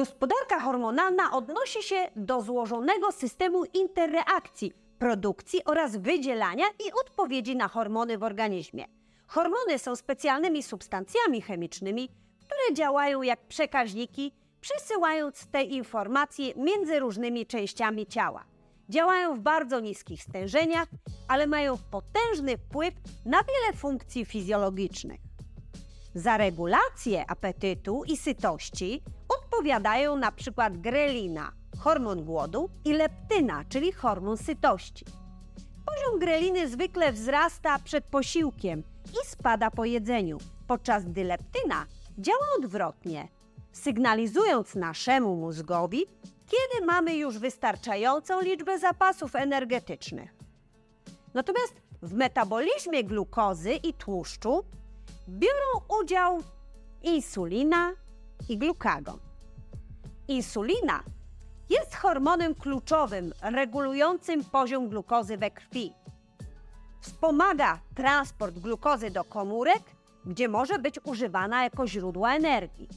Gospodarka hormonalna odnosi się do złożonego systemu interreakcji, produkcji oraz wydzielania i odpowiedzi na hormony w organizmie. Hormony są specjalnymi substancjami chemicznymi, które działają jak przekaźniki, przesyłając te informacje między różnymi częściami ciała. Działają w bardzo niskich stężeniach, ale mają potężny wpływ na wiele funkcji fizjologicznych. Za regulację apetytu i sytości odpowiadają na przykład grelina, hormon głodu i leptyna, czyli hormon sytości. Poziom greliny zwykle wzrasta przed posiłkiem i spada po jedzeniu, podczas gdy leptyna działa odwrotnie, sygnalizując naszemu mózgowi, kiedy mamy już wystarczającą liczbę zapasów energetycznych. Natomiast w metabolizmie glukozy i tłuszczu biorą udział insulina i glukagon. Insulina jest hormonem kluczowym regulującym poziom glukozy we krwi. Wspomaga transport glukozy do komórek, gdzie może być używana jako źródło energii.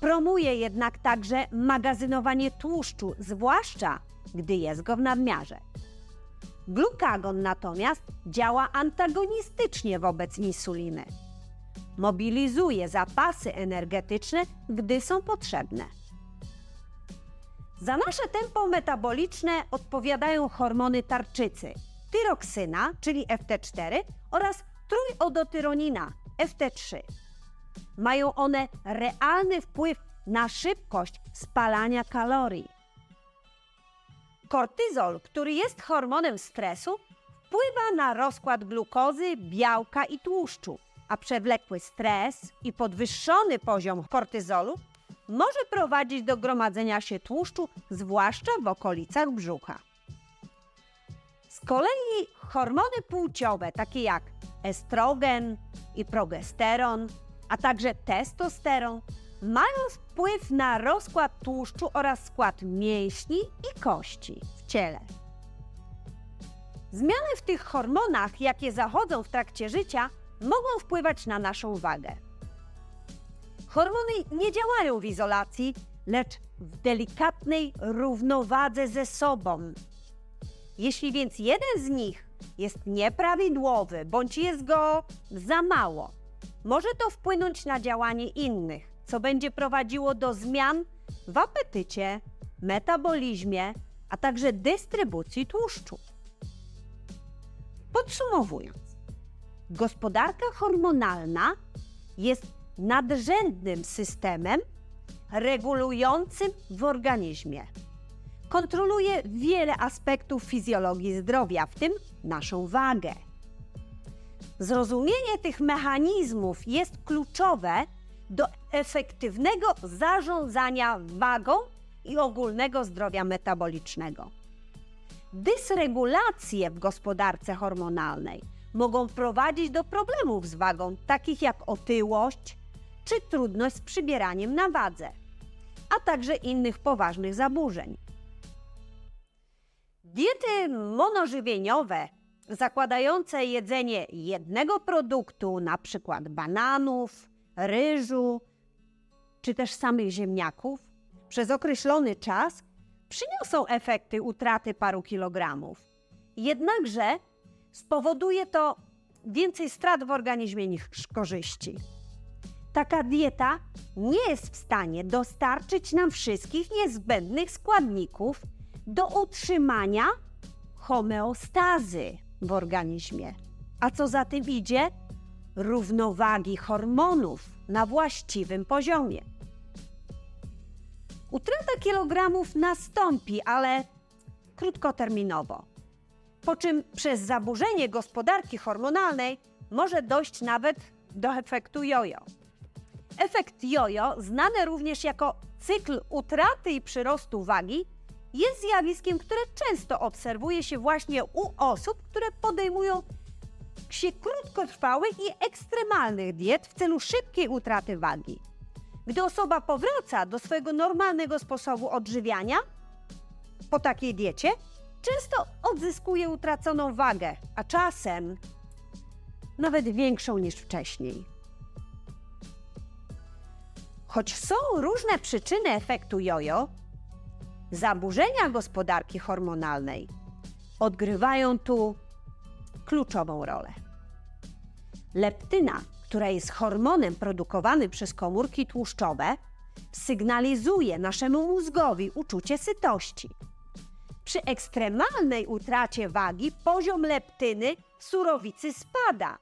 Promuje jednak także magazynowanie tłuszczu, zwłaszcza gdy jest go w nadmiarze. Glukagon natomiast działa antagonistycznie wobec insuliny. Mobilizuje zapasy energetyczne, gdy są potrzebne. Za nasze tempo metaboliczne odpowiadają hormony tarczycy, tyroksyna, czyli FT4 oraz trójodotyronina, FT3. Mają one realny wpływ na szybkość spalania kalorii. Kortyzol, który jest hormonem stresu, wpływa na rozkład glukozy, białka i tłuszczu, a przewlekły stres i podwyższony poziom kortyzolu może prowadzić do gromadzenia się tłuszczu, zwłaszcza w okolicach brzucha. Z kolei hormony płciowe, takie jak estrogen i progesteron, a także testosteron, mają wpływ na rozkład tłuszczu oraz skład mięśni i kości w ciele. Zmiany w tych hormonach, jakie zachodzą w trakcie życia, mogą wpływać na naszą wagę. Hormony nie działają w izolacji, lecz w delikatnej równowadze ze sobą. Jeśli więc jeden z nich jest nieprawidłowy bądź jest go za mało, może to wpłynąć na działanie innych, co będzie prowadziło do zmian w apetycie, metabolizmie, a także dystrybucji tłuszczu. Podsumowując, gospodarka hormonalna jest nadrzędnym systemem regulującym w organizmie. Kontroluje wiele aspektów fizjologii zdrowia, w tym naszą wagę. Zrozumienie tych mechanizmów jest kluczowe do efektywnego zarządzania wagą i ogólnego zdrowia metabolicznego. Dysregulacje w gospodarce hormonalnej mogą prowadzić do problemów z wagą, takich jak otyłość czy trudność z przybieraniem na wadze, a także innych poważnych zaburzeń. Diety monożywieniowe zakładające jedzenie jednego produktu, np. bananów, ryżu czy też samych ziemniaków, przez określony czas przyniosą efekty utraty paru kilogramów. Jednakże spowoduje to więcej strat w organizmie niż korzyści. Taka dieta nie jest w stanie dostarczyć nam wszystkich niezbędnych składników do utrzymania homeostazy w organizmie. A co za tym idzie? Równowagi hormonów na właściwym poziomie. Utrata kilogramów nastąpi, ale krótkoterminowo. Po czym przez zaburzenie gospodarki hormonalnej może dojść nawet do efektu jojo. Efekt jojo, znany również jako cykl utraty i przyrostu wagi, jest zjawiskiem, które często obserwuje się właśnie u osób, które podejmują się krótkotrwałych i ekstremalnych diet w celu szybkiej utraty wagi. Gdy osoba powraca do swojego normalnego sposobu odżywiania po takiej diecie, często odzyskuje utraconą wagę, a czasem nawet większą niż wcześniej. Choć są różne przyczyny efektu jojo, zaburzenia gospodarki hormonalnej odgrywają tu kluczową rolę. Leptyna, która jest hormonem produkowanym przez komórki tłuszczowe, sygnalizuje naszemu mózgowi uczucie sytości. Przy ekstremalnej utracie wagi poziom leptyny w surowicy spada,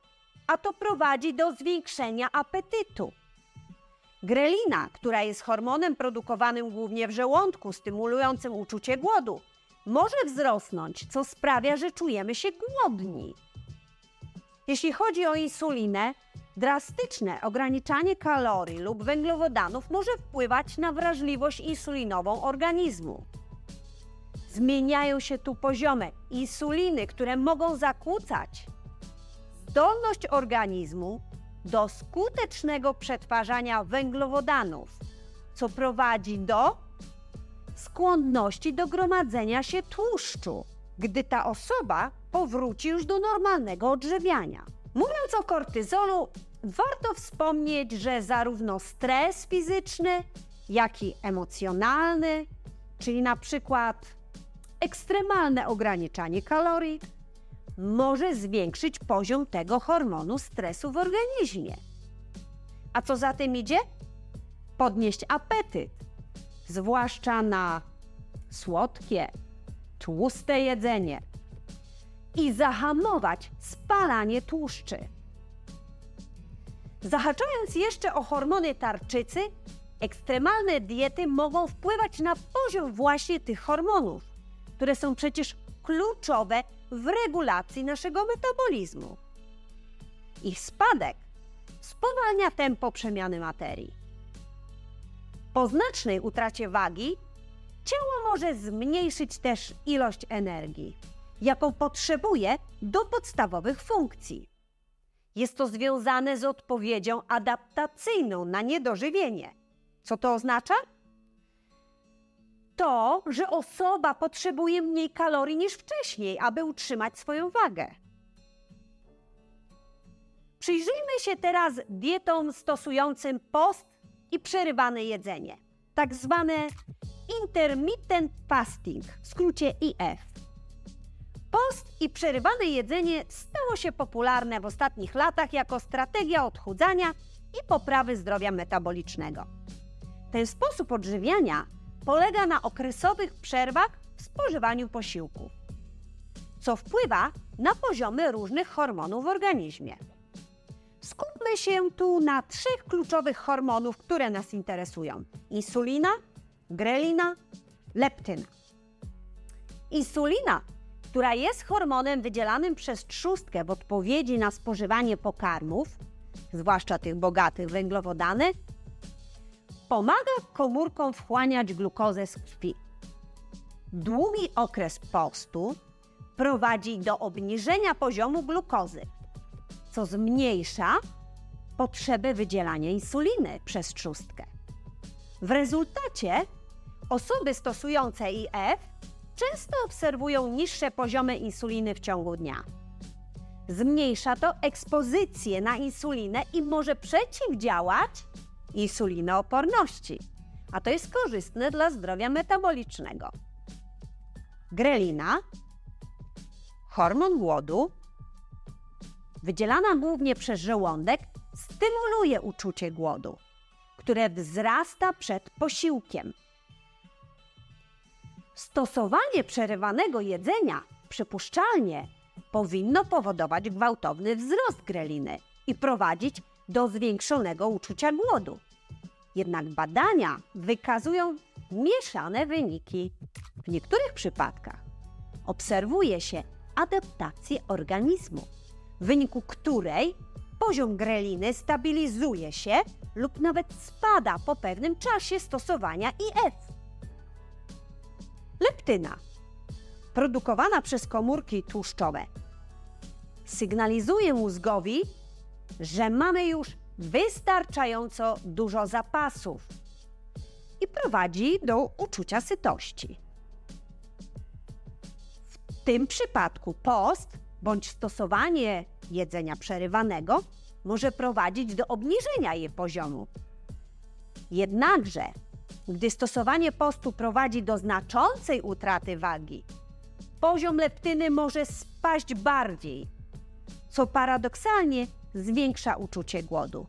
a to prowadzi do zwiększenia apetytu. Grelina, która jest hormonem produkowanym głównie w żołądku, stymulującym uczucie głodu, może wzrosnąć, co sprawia, że czujemy się głodni. Jeśli chodzi o insulinę, drastyczne ograniczanie kalorii lub węglowodanów może wpływać na wrażliwość insulinową organizmu. Zmieniają się tu poziomy insuliny, które mogą zakłócać zdolność organizmu do skutecznego przetwarzania węglowodanów, co prowadzi do skłonności do gromadzenia się tłuszczu, gdy ta osoba powróci już do normalnego odżywiania. Mówiąc o kortyzolu, warto wspomnieć, że zarówno stres fizyczny, jak i emocjonalny, czyli na przykład ekstremalne ograniczanie kalorii, może zwiększyć poziom tego hormonu stresu w organizmie. A co za tym idzie? Podnieść apetyt, zwłaszcza na słodkie, tłuste jedzenie i zahamować spalanie tłuszczy. Zahaczając jeszcze o hormony tarczycy, ekstremalne diety mogą wpływać na poziom właśnie tych hormonów, które są przecież kluczowe w regulacji naszego metabolizmu. Ich spadek spowalnia tempo przemiany materii. Po znacznej utracie wagi ciało może zmniejszyć też ilość energii, jaką potrzebuje do podstawowych funkcji. Jest to związane z odpowiedzią adaptacyjną na niedożywienie. Co to oznacza? To, że osoba potrzebuje mniej kalorii niż wcześniej, aby utrzymać swoją wagę. Przyjrzyjmy się teraz dietom stosującym post i przerywane jedzenie, tak zwane intermittent fasting, w skrócie IF. Post i przerywane jedzenie stało się popularne w ostatnich latach jako strategia odchudzania i poprawy zdrowia metabolicznego. Ten sposób odżywiania polega na okresowych przerwach w spożywaniu posiłków, co wpływa na poziomy różnych hormonów w organizmie. Skupmy się tu na trzech kluczowych hormonów, które nas interesują: insulina, grelina, leptyna. Insulina, która jest hormonem wydzielanym przez trzustkę w odpowiedzi na spożywanie pokarmów, zwłaszcza tych bogatych w węglowodany, pomaga komórkom wchłaniać glukozę z krwi. Długi okres postu prowadzi do obniżenia poziomu glukozy, co zmniejsza potrzebę wydzielania insuliny przez trzustkę. W rezultacie osoby stosujące IF często obserwują niższe poziomy insuliny w ciągu dnia. Zmniejsza to ekspozycję na insulinę i może przeciwdziałać insulinooporności, a to jest korzystne dla zdrowia metabolicznego. Grelina, hormon głodu, wydzielana głównie przez żołądek, stymuluje uczucie głodu, które wzrasta przed posiłkiem. Stosowanie przerywanego jedzenia przypuszczalnie powinno powodować gwałtowny wzrost greliny i prowadzić do zwiększonego uczucia głodu. Jednak badania wykazują mieszane wyniki. W niektórych przypadkach obserwuje się adaptację organizmu, w wyniku której poziom greliny stabilizuje się lub nawet spada po pewnym czasie stosowania IF. Leptyna, produkowana przez komórki tłuszczowe, sygnalizuje mózgowi, że mamy już wystarczająco dużo zapasów i prowadzi do uczucia sytości. W tym przypadku post bądź stosowanie jedzenia przerywanego może prowadzić do obniżenia jej poziomu. Jednakże, gdy stosowanie postu prowadzi do znaczącej utraty wagi, poziom leptyny może spaść bardziej, co paradoksalnie zwiększa uczucie głodu.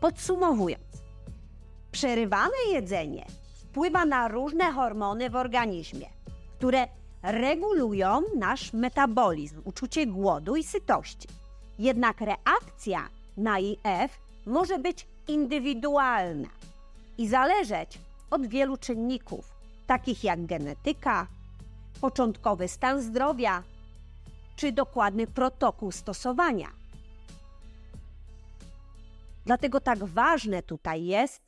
Podsumowując, przerywane jedzenie wpływa na różne hormony w organizmie, które regulują nasz metabolizm, uczucie głodu i sytości. Jednak reakcja na IF może być indywidualna i zależeć od wielu czynników, takich jak genetyka, początkowy stan zdrowia czy dokładny protokół stosowania. Dlatego tak ważne tutaj jest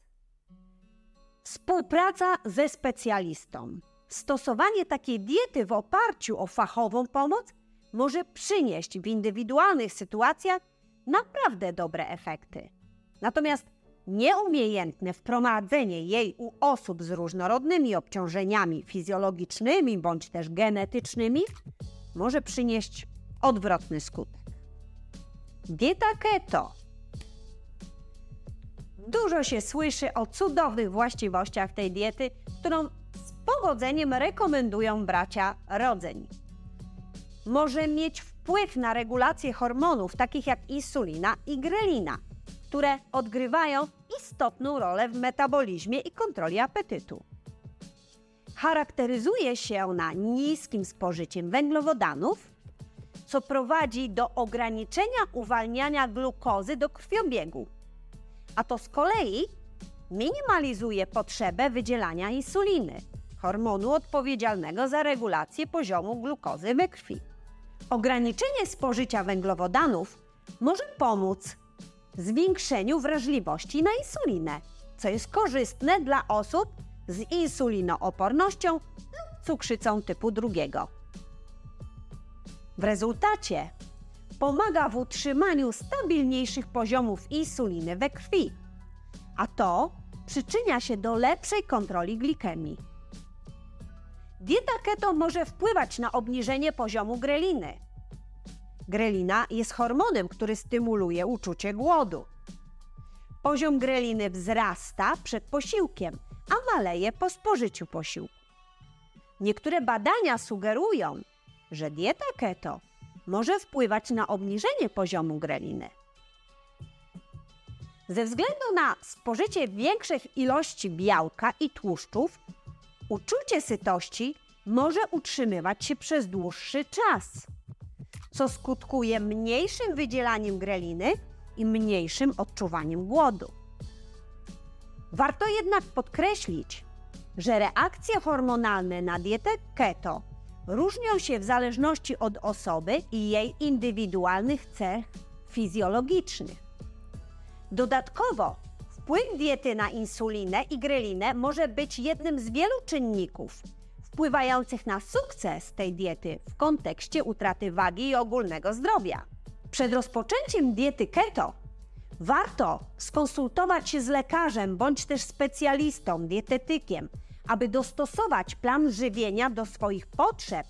współpraca ze specjalistą. Stosowanie takiej diety w oparciu o fachową pomoc może przynieść w indywidualnych sytuacjach naprawdę dobre efekty. Natomiast nieumiejętne wprowadzenie jej u osób z różnorodnymi obciążeniami fizjologicznymi bądź też genetycznymi może przynieść odwrotny skutek. Dieta keto. Dużo się słyszy o cudownych właściwościach tej diety, którą z powodzeniem rekomendują bracia rodzeń. Może mieć wpływ na regulację hormonów takich jak insulina i grelina – które odgrywają istotną rolę w metabolizmie i kontroli apetytu. Charakteryzuje się ona niskim spożyciem węglowodanów, co prowadzi do ograniczenia uwalniania glukozy do krwiobiegu, a to z kolei minimalizuje potrzebę wydzielania insuliny, hormonu odpowiedzialnego za regulację poziomu glukozy we krwi. Ograniczenie spożycia węglowodanów może pomóc zwiększeniu wrażliwości na insulinę, co jest korzystne dla osób z insulinoopornością lub cukrzycą typu drugiego. W rezultacie pomaga w utrzymaniu stabilniejszych poziomów insuliny we krwi, a to przyczynia się do lepszej kontroli glikemii. Dieta keto może wpływać na obniżenie poziomu greliny, Grelina jest hormonem, który stymuluje uczucie głodu. Poziom greliny wzrasta przed posiłkiem, a maleje po spożyciu posiłku. Niektóre badania sugerują, że dieta keto może wpływać na obniżenie poziomu greliny. Ze względu na spożycie większych ilości białka i tłuszczów, uczucie sytości może utrzymywać się przez dłuższy czas co skutkuje mniejszym wydzielaniem greliny i mniejszym odczuwaniem głodu. Warto jednak podkreślić, że reakcje hormonalne na dietę keto różnią się w zależności od osoby i jej indywidualnych cech fizjologicznych. Dodatkowo wpływ diety na insulinę i grelinę może być jednym z wielu czynników, wpływających na sukces tej diety w kontekście utraty wagi i ogólnego zdrowia. Przed rozpoczęciem diety keto warto skonsultować się z lekarzem bądź też specjalistą, dietetykiem, aby dostosować plan żywienia do swoich potrzeb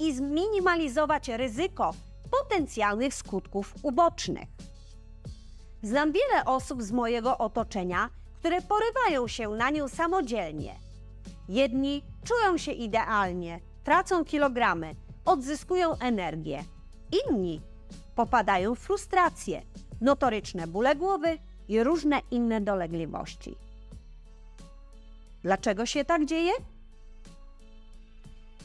i zminimalizować ryzyko potencjalnych skutków ubocznych. Znam wiele osób z mojego otoczenia, które porywają się na nią samodzielnie – Jedni czują się idealnie, tracą kilogramy, odzyskują energię. Inni popadają w frustrację, notoryczne bóle głowy i różne inne dolegliwości. Dlaczego się tak dzieje?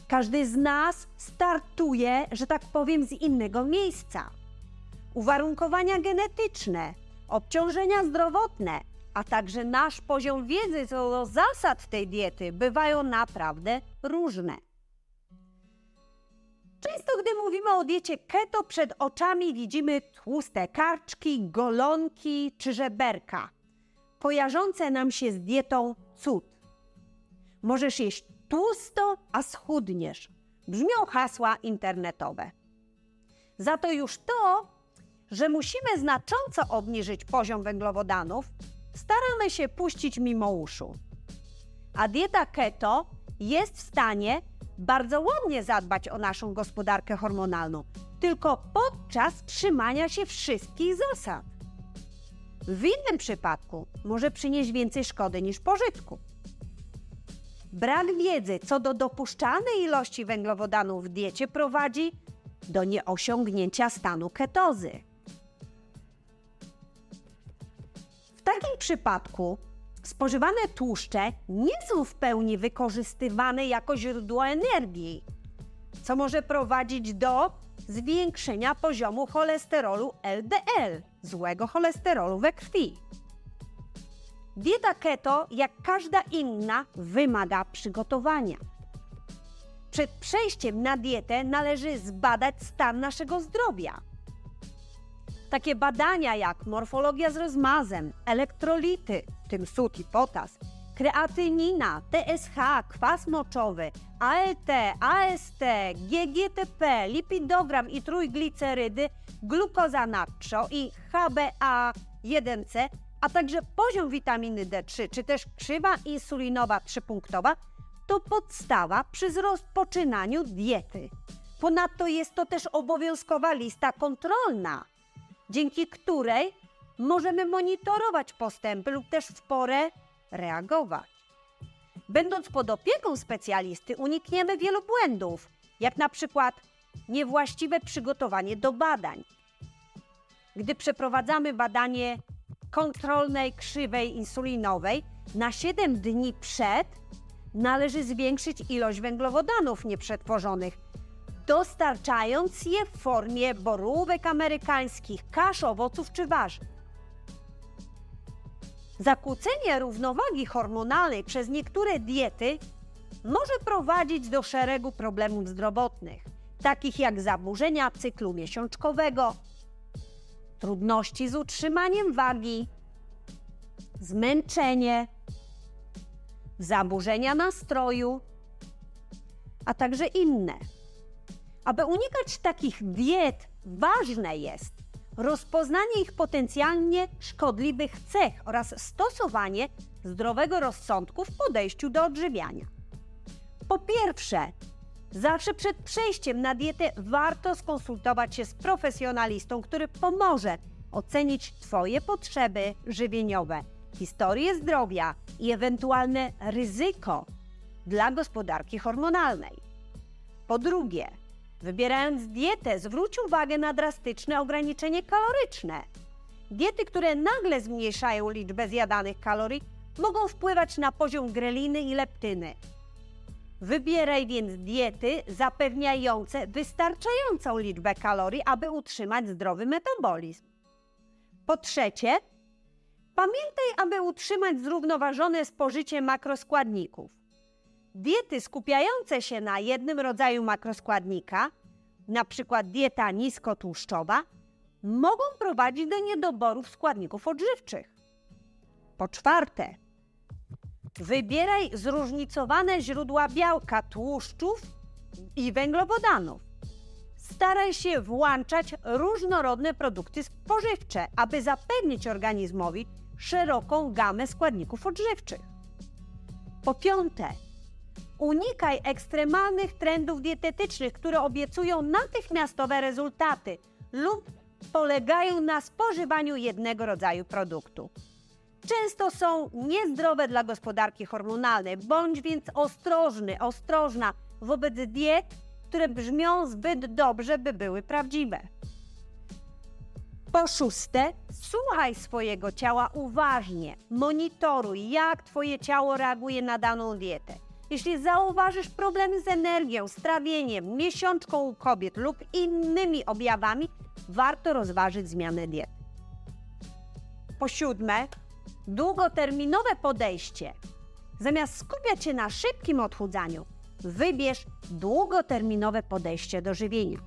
Każdy z nas startuje, że tak powiem, z innego miejsca. Uwarunkowania genetyczne, obciążenia zdrowotne, a także nasz poziom wiedzy co do zasad tej diety bywają naprawdę różne. Często, gdy mówimy o diecie keto, przed oczami widzimy tłuste karczki, golonki czy żeberka, kojarzące nam się z dietą cud. Możesz jeść tłusto, a schudniesz. Brzmią hasła internetowe. Za to już to, że musimy znacząco obniżyć poziom węglowodanów, staramy się puścić mimo uszu. A dieta keto jest w stanie bardzo ładnie zadbać o naszą gospodarkę hormonalną, tylko podczas trzymania się wszystkich zasad. W innym przypadku może przynieść więcej szkody niż pożytku. Brak wiedzy co do dopuszczalnej ilości węglowodanów w diecie prowadzi do nieosiągnięcia stanu ketozy. W takim przypadku spożywane tłuszcze nie są w pełni wykorzystywane jako źródło energii, co może prowadzić do zwiększenia poziomu cholesterolu LDL, złego cholesterolu we krwi. Dieta keto, jak każda inna, wymaga przygotowania. Przed przejściem na dietę należy zbadać stan naszego zdrowia. Takie badania jak morfologia z rozmazem, elektrolity, tym sód i potas, kreatynina, TSH, kwas moczowy, ALT, AST, GGTP, lipidogram i trójglicerydy, glukoza natrzo i HbA1c, a także poziom witaminy D3 czy też krzywa insulinowa trzypunktowa to podstawa przy rozpoczynaniu diety. Ponadto jest to też obowiązkowa lista kontrolna, dzięki której możemy monitorować postępy lub też w porę reagować. Będąc pod opieką specjalisty, unikniemy wielu błędów, jak na przykład niewłaściwe przygotowanie do badań. Gdy przeprowadzamy badanie kontrolnej krzywej insulinowej, na 7 dni przed należy zwiększyć ilość węglowodanów nieprzetworzonych, dostarczając je w formie borówek amerykańskich, kasz, owoców czy warzyw. Zakłócenie równowagi hormonalnej przez niektóre diety może prowadzić do szeregu problemów zdrowotnych, takich jak zaburzenia cyklu miesiączkowego, trudności z utrzymaniem wagi, zmęczenie, zaburzenia nastroju, a także inne. Aby unikać takich diet, ważne jest rozpoznanie ich potencjalnie szkodliwych cech oraz stosowanie zdrowego rozsądku w podejściu do odżywiania. Po pierwsze, zawsze przed przejściem na dietę warto skonsultować się z profesjonalistą, który pomoże ocenić Twoje potrzeby żywieniowe, historię zdrowia i ewentualne ryzyko dla gospodarki hormonalnej. Po drugie, Wybierając dietę, zwróć uwagę na drastyczne ograniczenie kaloryczne. Diety, które nagle zmniejszają liczbę zjadanych kalorii, mogą wpływać na poziom greliny i leptyny. Wybieraj więc diety zapewniające wystarczającą liczbę kalorii, aby utrzymać zdrowy metabolizm. Po trzecie, pamiętaj, aby utrzymać zrównoważone spożycie makroskładników. Diety skupiające się na jednym rodzaju makroskładnika, np. dieta niskotłuszczowa, mogą prowadzić do niedoborów składników odżywczych. Po czwarte, wybieraj zróżnicowane źródła białka, tłuszczów i węglowodanów. Staraj się włączać różnorodne produkty spożywcze, aby zapewnić organizmowi szeroką gamę składników odżywczych. Po piąte, Unikaj ekstremalnych trendów dietetycznych, które obiecują natychmiastowe rezultaty lub polegają na spożywaniu jednego rodzaju produktu. Często są niezdrowe dla gospodarki hormonalnej, bądź więc ostrożny, ostrożna wobec diet, które brzmią zbyt dobrze, by były prawdziwe. Po szóste, słuchaj swojego ciała uważnie. Monitoruj, jak Twoje ciało reaguje na daną dietę. Jeśli zauważysz problemy z energią, strawieniem, miesiączką u kobiet lub innymi objawami, warto rozważyć zmianę diety. Po siódme, długoterminowe podejście. Zamiast skupiać się na szybkim odchudzaniu, wybierz długoterminowe podejście do żywienia.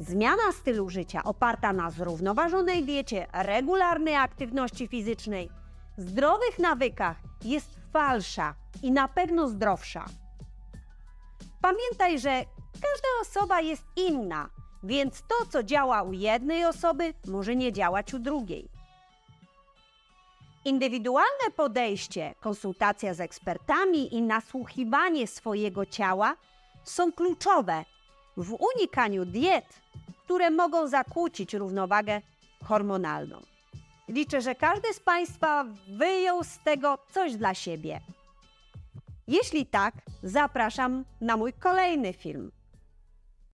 Zmiana stylu życia oparta na zrównoważonej diecie, regularnej aktywności fizycznej, zdrowych nawykach jest falsza i na pewno zdrowsza. Pamiętaj, że każda osoba jest inna, więc to, co działa u jednej osoby, może nie działać u drugiej. Indywidualne podejście, konsultacja z ekspertami i nasłuchiwanie swojego ciała są kluczowe w unikaniu diet, które mogą zakłócić równowagę hormonalną. Liczę, że każdy z Państwa wyjął z tego coś dla siebie. Jeśli tak, zapraszam na mój kolejny film.